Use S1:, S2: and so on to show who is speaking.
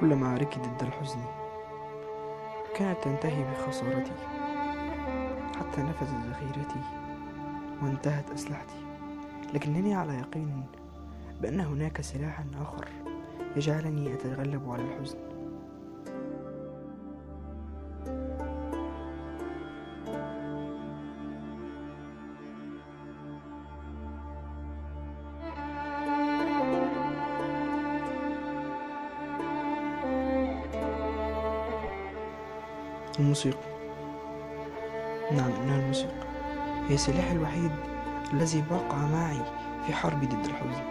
S1: كل معاركي ضد الحزن كانت تنتهي بخسارتي حتى نفذت ذخيرتي وانتهت أسلحتي. لكنني على يقين بأن هناك سلاحا آخر يجعلني أتغلب على الحزن. الموسيقى. نعم إنها الموسيقى. هي سلاحي الوحيد الذي بقى معي في حربي ضد الحزن